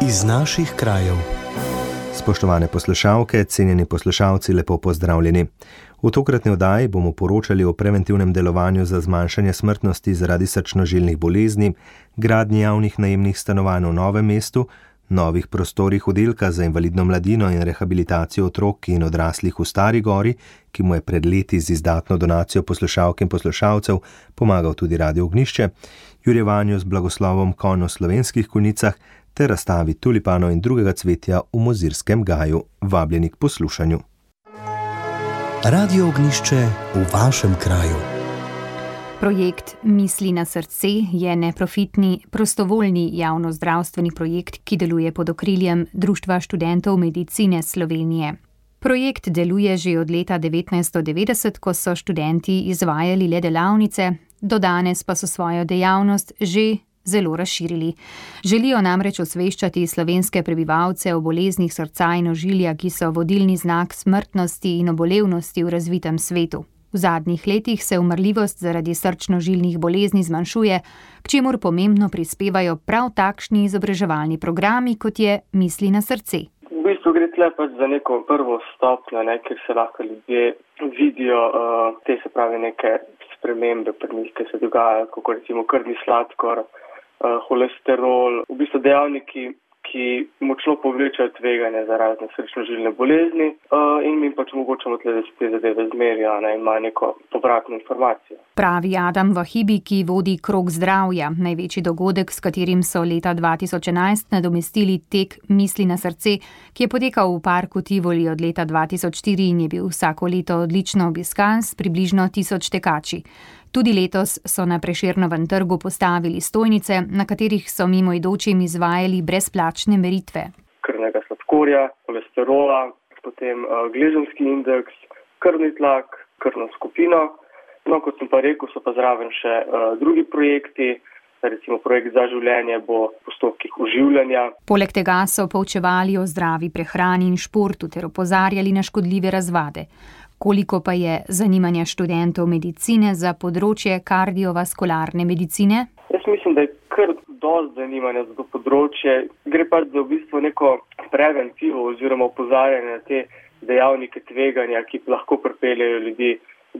iz naših krajev. Spoštovane poslušalke, cenjeni poslušalci, lepo pozdravljeni. V tokratni oddaji bomo poročali o preventivnem delovanju za zmanjšanje smrtnosti zaradi srčnožilnih bolezni, gradnji javnih najemnih stanovanj v novem mestu, novih prostorih oddelka za invalidno mladino in rehabilitacijo otrok in odraslih v Stari Gori, ki mu je pred leti z izdatno donacijo poslušalk in poslušalcev pomagal tudi Radio Ognišče, jurjevanju z blagoslovom konj v slovenskih konicah ter razstavi tulipanov in drugega cvetja v Mozirskem gaju. Vabljeni k poslušanju. Radio Ognišče v vašem kraju. Projekt Misli na srce je neprofitni, prostovoljni javno-zdravstveni projekt, ki deluje pod okriljem Društva študentov medicine Slovenije. Projekt deluje že od leta 1990, ko so študenti izvajali le delavnice, do danes pa so svojo dejavnost že zelo razširili. Želijo namreč osveščati slovenske prebivalce o boleznih srca in ožilja, ki so vodilni znak smrtnosti in obolevnosti v razvitem svetu. V zadnjih letih se umrljivost zaradi srčno-žilnih bolezni zmanjšuje, k čemur pomembno prispevajo prav takšni izobraževalni programi, kot je Misli na srce. V bistvu gre tle pač za neko prvo stopnjo, ne, kjer se lahko ljudje vidijo uh, te se pravi neke spremembe pri njih, ki se dogajajo, kot recimo krvni sladkor, uh, holesterol, v bistvu dejavniki, ki močno povečajo tveganje za razne srčno-žilne bolezni uh, in mi pač omogočamo tle, da se te zadeve zmerijo ne, in ima neko povratno informacijo. Pravi Adam Vahibi, ki vodi krok zdravja, največji dogodek, s katerim so leta 2011 nadomestili tek Misli na srce, ki je potekal v parku Tivoli od leta 2004 in je bil vsako leto odlično obiskan s približno tisoč tekači. Tudi letos so na preširnovem trgu postavili stojnice, na katerih so mimoidočim izvajali brezplačne meritve. Krvnega sladkorja, holesterola, potem uh, gležanski indeks, krvni tlak, krvno skupino. No, kot sem pa rekel, so pa zraven še uh, drugi projekti. Recimo projekt za življenje bo v postopkih uživljanja. Poleg tega so poučevali o zdravi prehrani in športu ter opozarjali na škodljive razvade. Koliko pa je zanimanja študentov medicine za področje kardiovaskularne medicine? Jaz mislim, da je kar dosti zanimanja za to področje. Gre pa za v bistvu neko preventivo oziroma opozarjanje na te dejavnike tveganja, ki lahko pripeljejo ljudi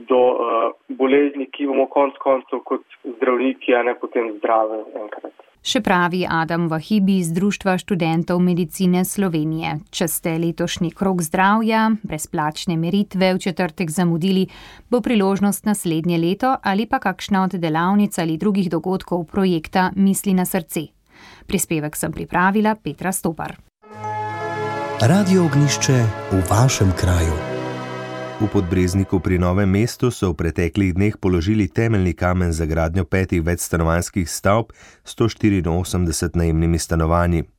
do uh, bolezni, ki bomo konc koncev kot zdravniki, a ne potem zdrave enkrat. Še pravi Adam Vahibi iz Društva študentov medicine Slovenije. Če ste letošnji krok zdravja, brezplačne meritve v četrtek zamudili, bo priložnost naslednje leto ali pa kakšna od delavnic ali drugih dogodkov projekta Misli na srce. Prispevek sem pripravila Petra Stopar. Radio ognišče v vašem kraju. V podbrezniku pri novem mestu so v preteklih dneh položili temeljni kamen za gradnjo petih večstanovanjskih stavb s 184 najemnimi stanovanji.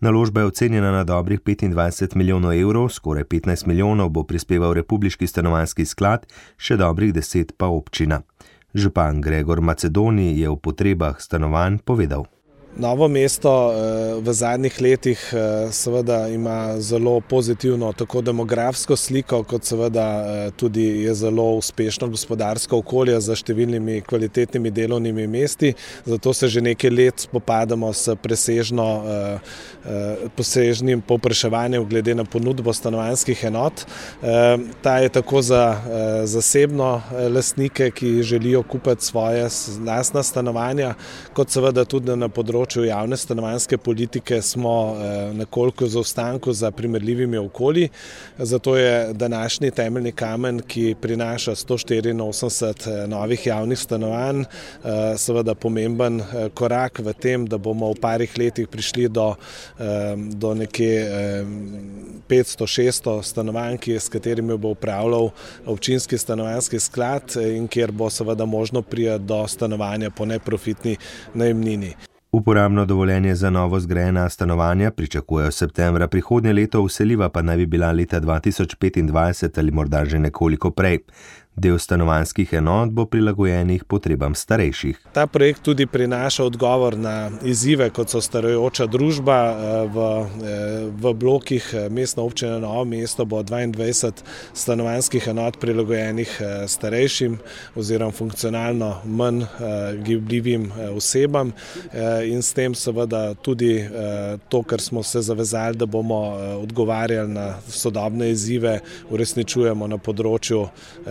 Naložba je ocenjena na dobrih 25 milijonov evrov, skoraj 15 milijonov bo prispeval Republiški stanovanjski sklad, še dobrih 10 pa občina. Župan Gregor Macedoni je o potrebah stanovanj povedal. Novo mesto eh, v zadnjih letih eh, seveda ima zelo pozitivno tako demografsko sliko, kot seveda eh, tudi je zelo uspešno gospodarsko okolje za številnimi kvalitetnimi delovnimi mesti. Zato se že nekaj let spopadamo s presežno, posežnim povpraševanjem glede na ponudbo stanovanjskih enot. Ta je tako za zasebno lastnike, ki želijo kupiti svoje lastna stanovanja, kot seveda tudi na področju področju javne stanovanske politike smo eh, nekoliko zaostanku za primerljivimi okolji. Zato je današnji temeljni kamen, ki prinaša 184 eh, novih javnih stanovanj, eh, seveda pomemben korak v tem, da bomo v parih letih prišli do, do nekje 500-600 stanovanj, s katerimi bo upravljal občinski stanovanski sklad in kjer bo seveda možno prijeti do stanovanja po neprofitni najemnini. Uporabno dovoljenje za novo zgrajena stanovanja pričakujejo septembra prihodnje leto, vseljiva pa naj bi bila leta 2025 ali morda že nekoliko prej. Del stanovanskih enot bo prilagojenih potrebam starejših. Ta projekt tudi prinaša odgovor na izzive, kot so starajoča družba. V, v blokih mestne občine Novo mesto bo 22 stanovanskih enot prilagojenih starejšim oziroma funkcionalno manj gibljivim osebam in s tem seveda tudi to, kar smo se zavezali, da bomo odgovarjali na sodobne izzive, uresničujemo na področju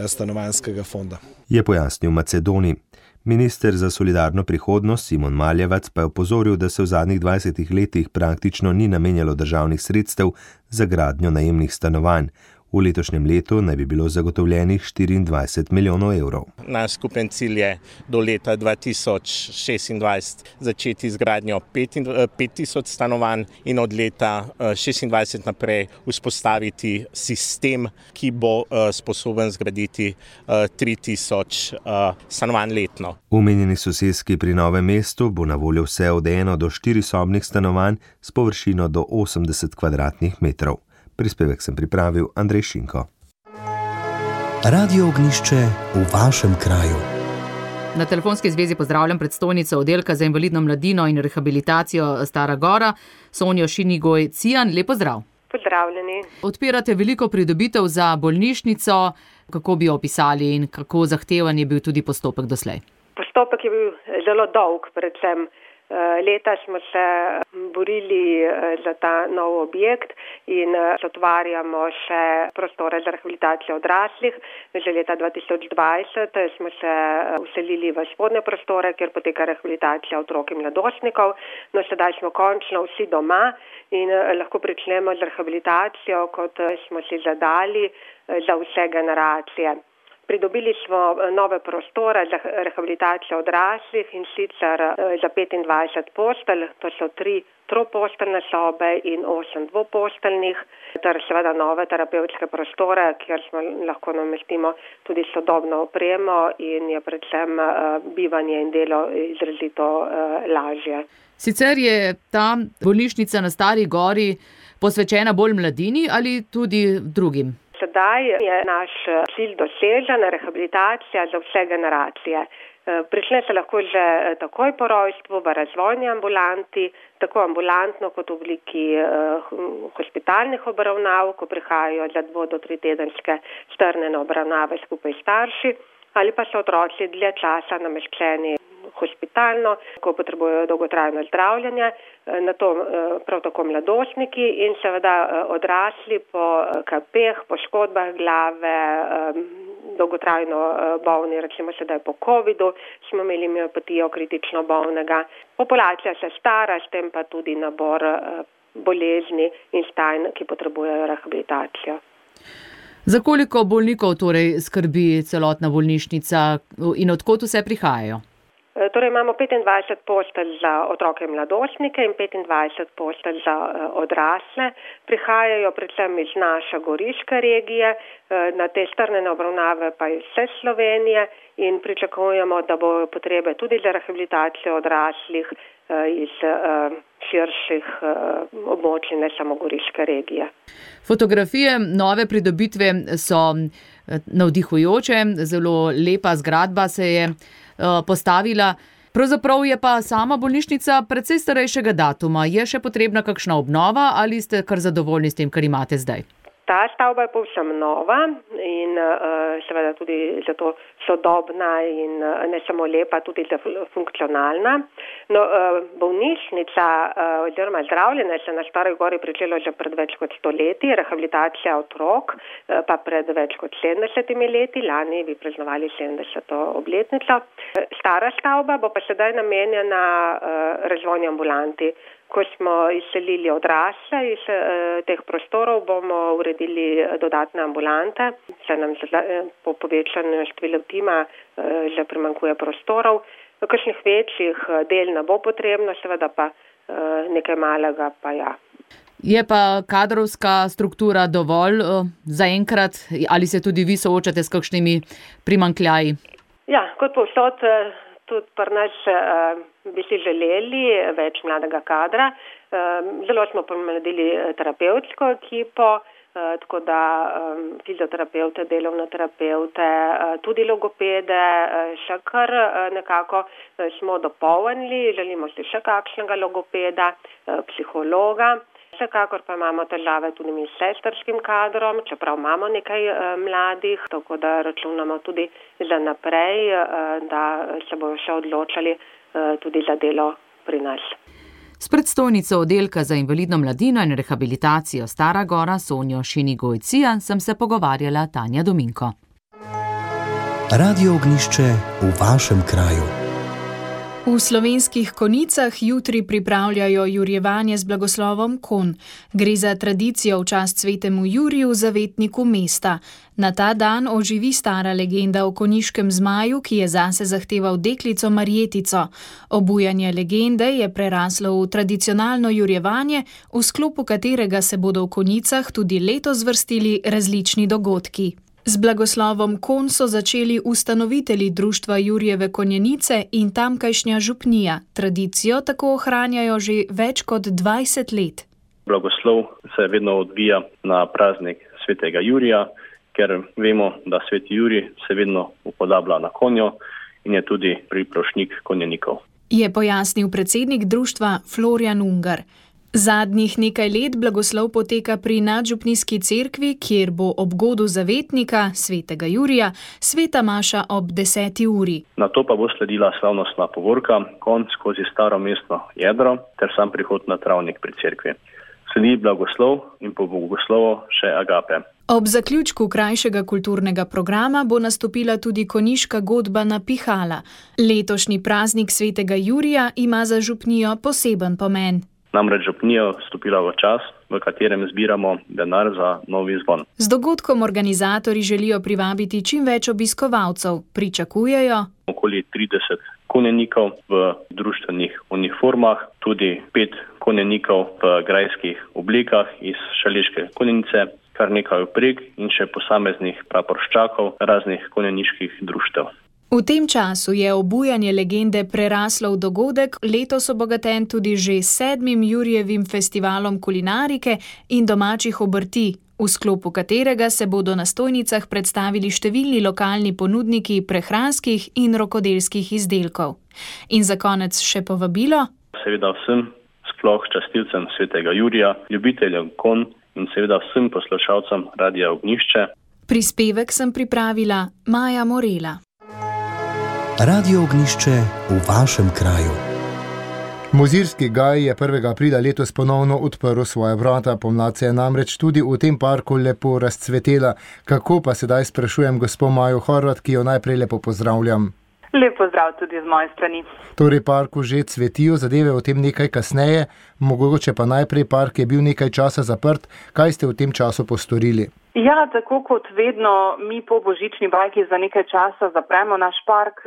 stanovanj stanovanskega fonda. Je pojasnil Macedoni. Minister za solidarno prihodnost Simon Maljevac pa je opozoril, da se v zadnjih 20 letih praktično ni namenjalo državnih sredstev za gradnjo najemnih stanovanj, V letošnjem letu naj bi bilo zagotovljenih 24 milijonov evrov. Naš skupen cilj je do leta 2026 začeti izgradnjo 5000 stanovanj in od leta 2026 naprej vzpostaviti sistem, ki bo sposoben zgraditi 3000 stanovanj letno. V omenjeni sosedski pri Novem mestu bo na voljo vse od eno do štiri sobnih stanovanj s površino do 80 km2. Prispevek sem pripravil Andrej Šinko. Radio ognišče v vašem kraju. Na telefonski zvezi pozdravljam predstojnico oddelka za invalidno mladino in rehabilitacijo Stara Gora, Sonjo Šinigoj Cijan. Lepo zdrav. Pozdravljeni. Odpirate veliko pridobitev za bolnišnico. Kako bi opisali in kako zahteven je bil tudi postopek doslej? Postopek je bil zelo dolg, predvsem. Leta smo se borili za ta nov objekt in otvarjamo še prostore za rehabilitacijo odraslih. Že leta 2020 smo se uselili v spodne prostore, kjer poteka rehabilitacija otrok in mladostnikov. No, sedaj smo končno vsi doma in lahko pričnemo z rehabilitacijo, kot smo si zadali za vse generacije. Pridobili smo nove prostore za rehabilitacijo odraslih in sicer za 25 postelj, to so tri troposteljne sobe in osem dvoposteljnih, ter seveda nove terapevtske prostore, kjer smo lahko namestimo tudi sodobno opremo in je predvsem bivanje in delo izrazito lažje. Sicer je ta bolnišnica na Stari Gori posvečena bolj mladini ali tudi drugim? Sedaj je naš cilj dosežen, rehabilitacija za vse generacije. Prične se lahko že takoj po rojstvu v razvojni ambulanti, tako ambulantno kot v obliki hospitalnih obravnav, ko prihajajo za dvo do tri tedenske strnjene obravnave skupaj s starši, ali pa so otroci dlje časa nameščeni hospitalno, ko potrebujejo dolgotrajno zdravljenje, na to prav tako mladostniki in seveda odrasli po KP-jih, poškodbah glave, dolgotrajno bolni, recimo sedaj po covidu smo imeli miopatijo kritično bolnega. Populacija se stara, s tem pa tudi nabor bolezni in stanj, ki potrebujejo rehabilitacijo. Za koliko bolnikov torej skrbi celotna bolnišnica in odkot vse prihajajo? Torej imamo 25 postelj za otroke in mladostnike in 25 postelj za odrasle. Prihajajo predvsem iz naše goriške regije, na te strnjene obravnave pa iz vse Slovenije in pričakujemo, da bo potrebe tudi za rehabilitacijo odraslih iz širših območij, ne samo goriške regije. Fotografije nove pridobitve so navdihujoče, zelo lepa zgradba se je postavila. Pravzaprav je pa sama bolnišnica precej starejšega datuma. Je še potrebna kakšna obnova ali ste kar zadovoljni s tem, kar imate zdaj? Ta stavba je povsem nova in seveda tudi zato sodobna in ne samo lepa, tudi funkcionalna. No, bolnišnica oziroma zdravljenje se na Stari Gori pričelo že pred več kot stoletji, rehabilitacija otrok pa pred več kot sedemdesetimi leti, lani bi praznovali sedemdeseto obletnico. Stara stavba bo pa sedaj namenjena razvojni ambulanti. Ko smo izselili odrasle iz teh prostorov, bomo uredili dodatne ambulante, saj nam po povečanju števila tima že primanjkuje prostorov. Kakšnih večjih del ne bo potrebno, seveda pa nekaj malega pa ja. Je pa kadrovska struktura dovolj zaenkrat ali se tudi vi soočate s kakšnimi primanjkljaji? Ja, kot povsod tudi pri nas bi si želeli več mladega kadra. Zelo smo pomladili terapevtsko ekipo, tako da fizioterapeute, delovne terapeute, tudi logopede, še kar nekako smo dopolnili, želimo si še kakšnega logopeda, psihologa. Vsekakor pa imamo težave tudi mi s sestrskim kadrom, čeprav imamo nekaj mladih, tako da računamo tudi za naprej, da se bojo še odločali tudi za delo pri nas. S predstojnico oddelka za invalidno mladino in rehabilitacijo Stara Gora Sonjo Šinigojcija sem se pogovarjala Tanja Dominko. Radio ognišče v vašem kraju. V slovenskih konicah jutri pripravljajo jurjevanje z blagoslovom kon. Gre za tradicijo v čast svetemu Juriju, zavetniku mesta. Na ta dan oživi stara legenda o koniškem zmaju, ki je zase zahteval deklico Marjetico. Obujanje legende je preraslo v tradicionalno jurjevanje, v sklopu katerega se bodo v konicah tudi letos vrstili različni dogodki. Z blagoslovom kon so začeli ustanovitelji društva Jurjeve konjenice in tamkajšnja župnija. Tradicijo tako ohranjajo že več kot 20 let. Blagoslov se vedno odvija na praznik svetega Jurija, ker vemo, da sveti Juri se vedno upodablja na konjo in je tudi priprošnik konjenikov. Je pojasnil predsednik društva Florian Ungar. Zadnjih nekaj let blagoslov poteka pri nadžupnijski cerkvi, kjer bo ob godu zavetnika, svetega Jurija, sveta Maša ob 10. uri. Na to pa bo sledila slavnostna povorka, konc skozi staro mestno jedro ter sam prihod na travnik pri cerkvi. Sledi blagoslov in po bogoslovu še agape. Ob zaključku krajšega kulturnega programa bo nastopila tudi koniška godba na Pihala. Letošnji praznik svetega Jurija ima za župnijo poseben pomen namreč župnijo stopila v čas, v katerem zbiramo denar za novi zvon. Z dogodkom organizatori želijo privabiti čim več obiskovalcev. Pričakujejo okoli 30 konjenikov v društvenih uniformah, tudi pet konjenikov v grajskih oblikah iz šališke konjenice, kar nekaj opreg in še posameznih praporščakov raznih konjeniških društev. V tem času je obujanje legende preraslo v dogodek, letos obogaten tudi že sedmim Jurjevim festivalom kulinarike in domačih obrti, v sklopu katerega se bodo na stojnicah predstavili številni lokalni ponudniki prehranskih in rokodelskih izdelkov. In za konec še povabilo. Seveda vsem, sploh častilcem svetega Jurija, ljubiteljem kon in seveda vsem poslušalcem Radia Ognišče. Prispevek sem pripravila Maja Morela. Radio ognišče v vašem kraju. Muzirski gaj je 1. aprila letos ponovno odprl svoje vrata, pomlad se je namreč tudi v tem parku lepo razcvetela. Kako pa sedaj sprašujem gospod Majo Horvat, ki jo najprej lepo pozdravljam. Lepo zdrav tudi z moje strani. Torej, parku že cvetijo, zadeve o tem nekaj kasneje, mogoče pa najprej park je bil nekaj časa zaprt. Kaj ste v tem času postorili? Ja, tako kot vedno, mi po božični bajki za nekaj časa zapremo naš park.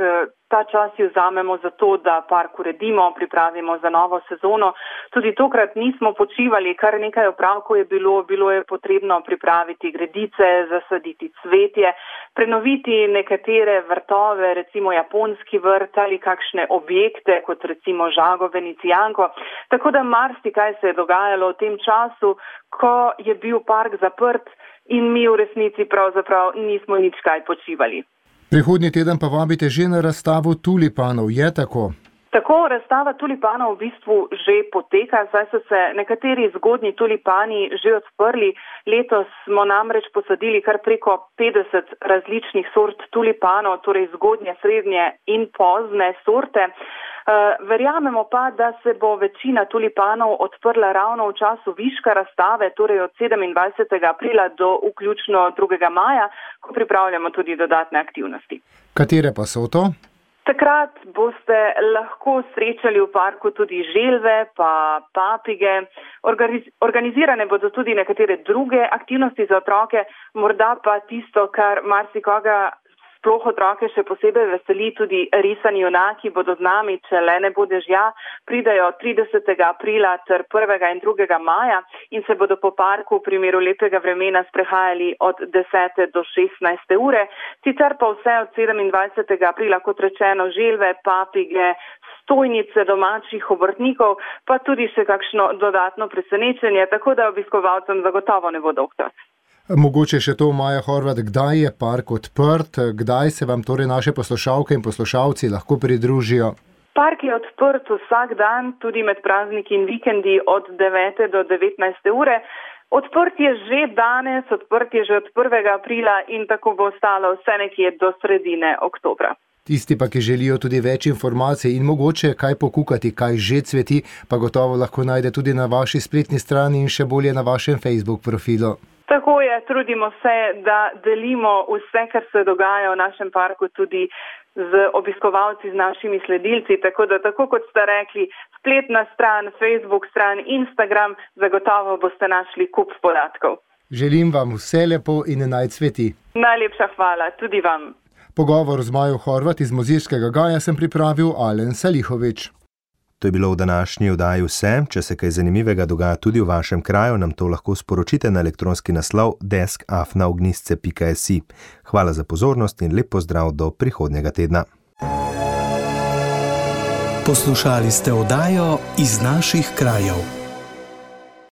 Ta čas jo vzamemo za to, da park uredimo, pripravimo za novo sezono. Tudi tokrat nismo počivali, kar nekaj opravkov je bilo. Bilo je potrebno pripraviti gredice, zasaditi cvetje, prenoviti nekatere vrtove, recimo japonski vrt ali kakšne objekte, kot recimo žago venecijanko. Tako da marsikaj se je dogajalo v tem času, ko je bil park zaprt in mi v resnici pravzaprav nismo nič kaj počivali. Prihodnji teden pa vabite že na razstavo tulipanov, je tako? Tako razstava tulipanov v bistvu že poteka, zdaj so se nekateri zgodni tulipani že odprli. Letos smo namreč posadili kar preko 50 različnih sort tulipanov, torej zgodnje, srednje in pozne sorte. Eh, verjamemo pa, da se bo večina tulipanov odprla ravno v času viška razstave, torej od 27. aprila do vključno 2. maja, ko pripravljamo tudi dodatne aktivnosti. Katere pa so to? Takrat boste lahko srečali v parku tudi želve, pa papige. Organizirane bodo tudi nekatere druge aktivnosti za otroke, morda pa tisto, kar marsikoga sploh otroke še posebej veseli tudi risani junaki, bodo z nami, če le ne bo dežja, pridajo 30. aprila ter 1. in 2. maja in se bodo po parku v primeru lepega vremena sprehajali od 10. do 16. ure. Sicer pa vse od 27. aprila, kot rečeno, želve, papige, stojnice domačih obrtnikov, pa tudi še kakšno dodatno presenečenje, tako da obiskovalcem zagotovo ne bo doktor. Mogoče še to, Maja Horvat, kdaj je park odprt, kdaj se vam torej naše poslušalke in poslušalci lahko pridružijo? Park je odprt vsak dan, tudi med prazniki in vikendi od 9. do 19. ure. Odprt je že danes, odprt je že od 1. aprila in tako bo ostalo vse nekje do sredine oktobra. Tisti pa, ki želijo tudi več informacij in mogoče kaj pokukati, kaj že cveti, pa gotovo lahko najde tudi na vaši spletni strani in še bolje na vašem Facebook profilu. Tako je, trudimo se, da delimo vse, kar se dogaja v našem parku, tudi z obiskovalci, z našimi sledilci. Tako da, tako kot ste rekli, spletna stran, Facebook stran, Instagram, zagotovo boste našli kup podatkov. Želim vam vse lepo in naj cveti. Najlepša hvala tudi vam. Pogovor z Majo Horvat iz Mozirskega Gaja sem pripravil Alen Salihovič. To je bilo v današnji oddaji vse. Če se kaj zanimivega dogaja tudi v vašem kraju, nam to lahko sporočite na elektronski naslov deskafnaognisce.si. Hvala za pozornost in lep pozdrav do prihodnjega tedna. Poslušali ste oddajo iz naših krajev.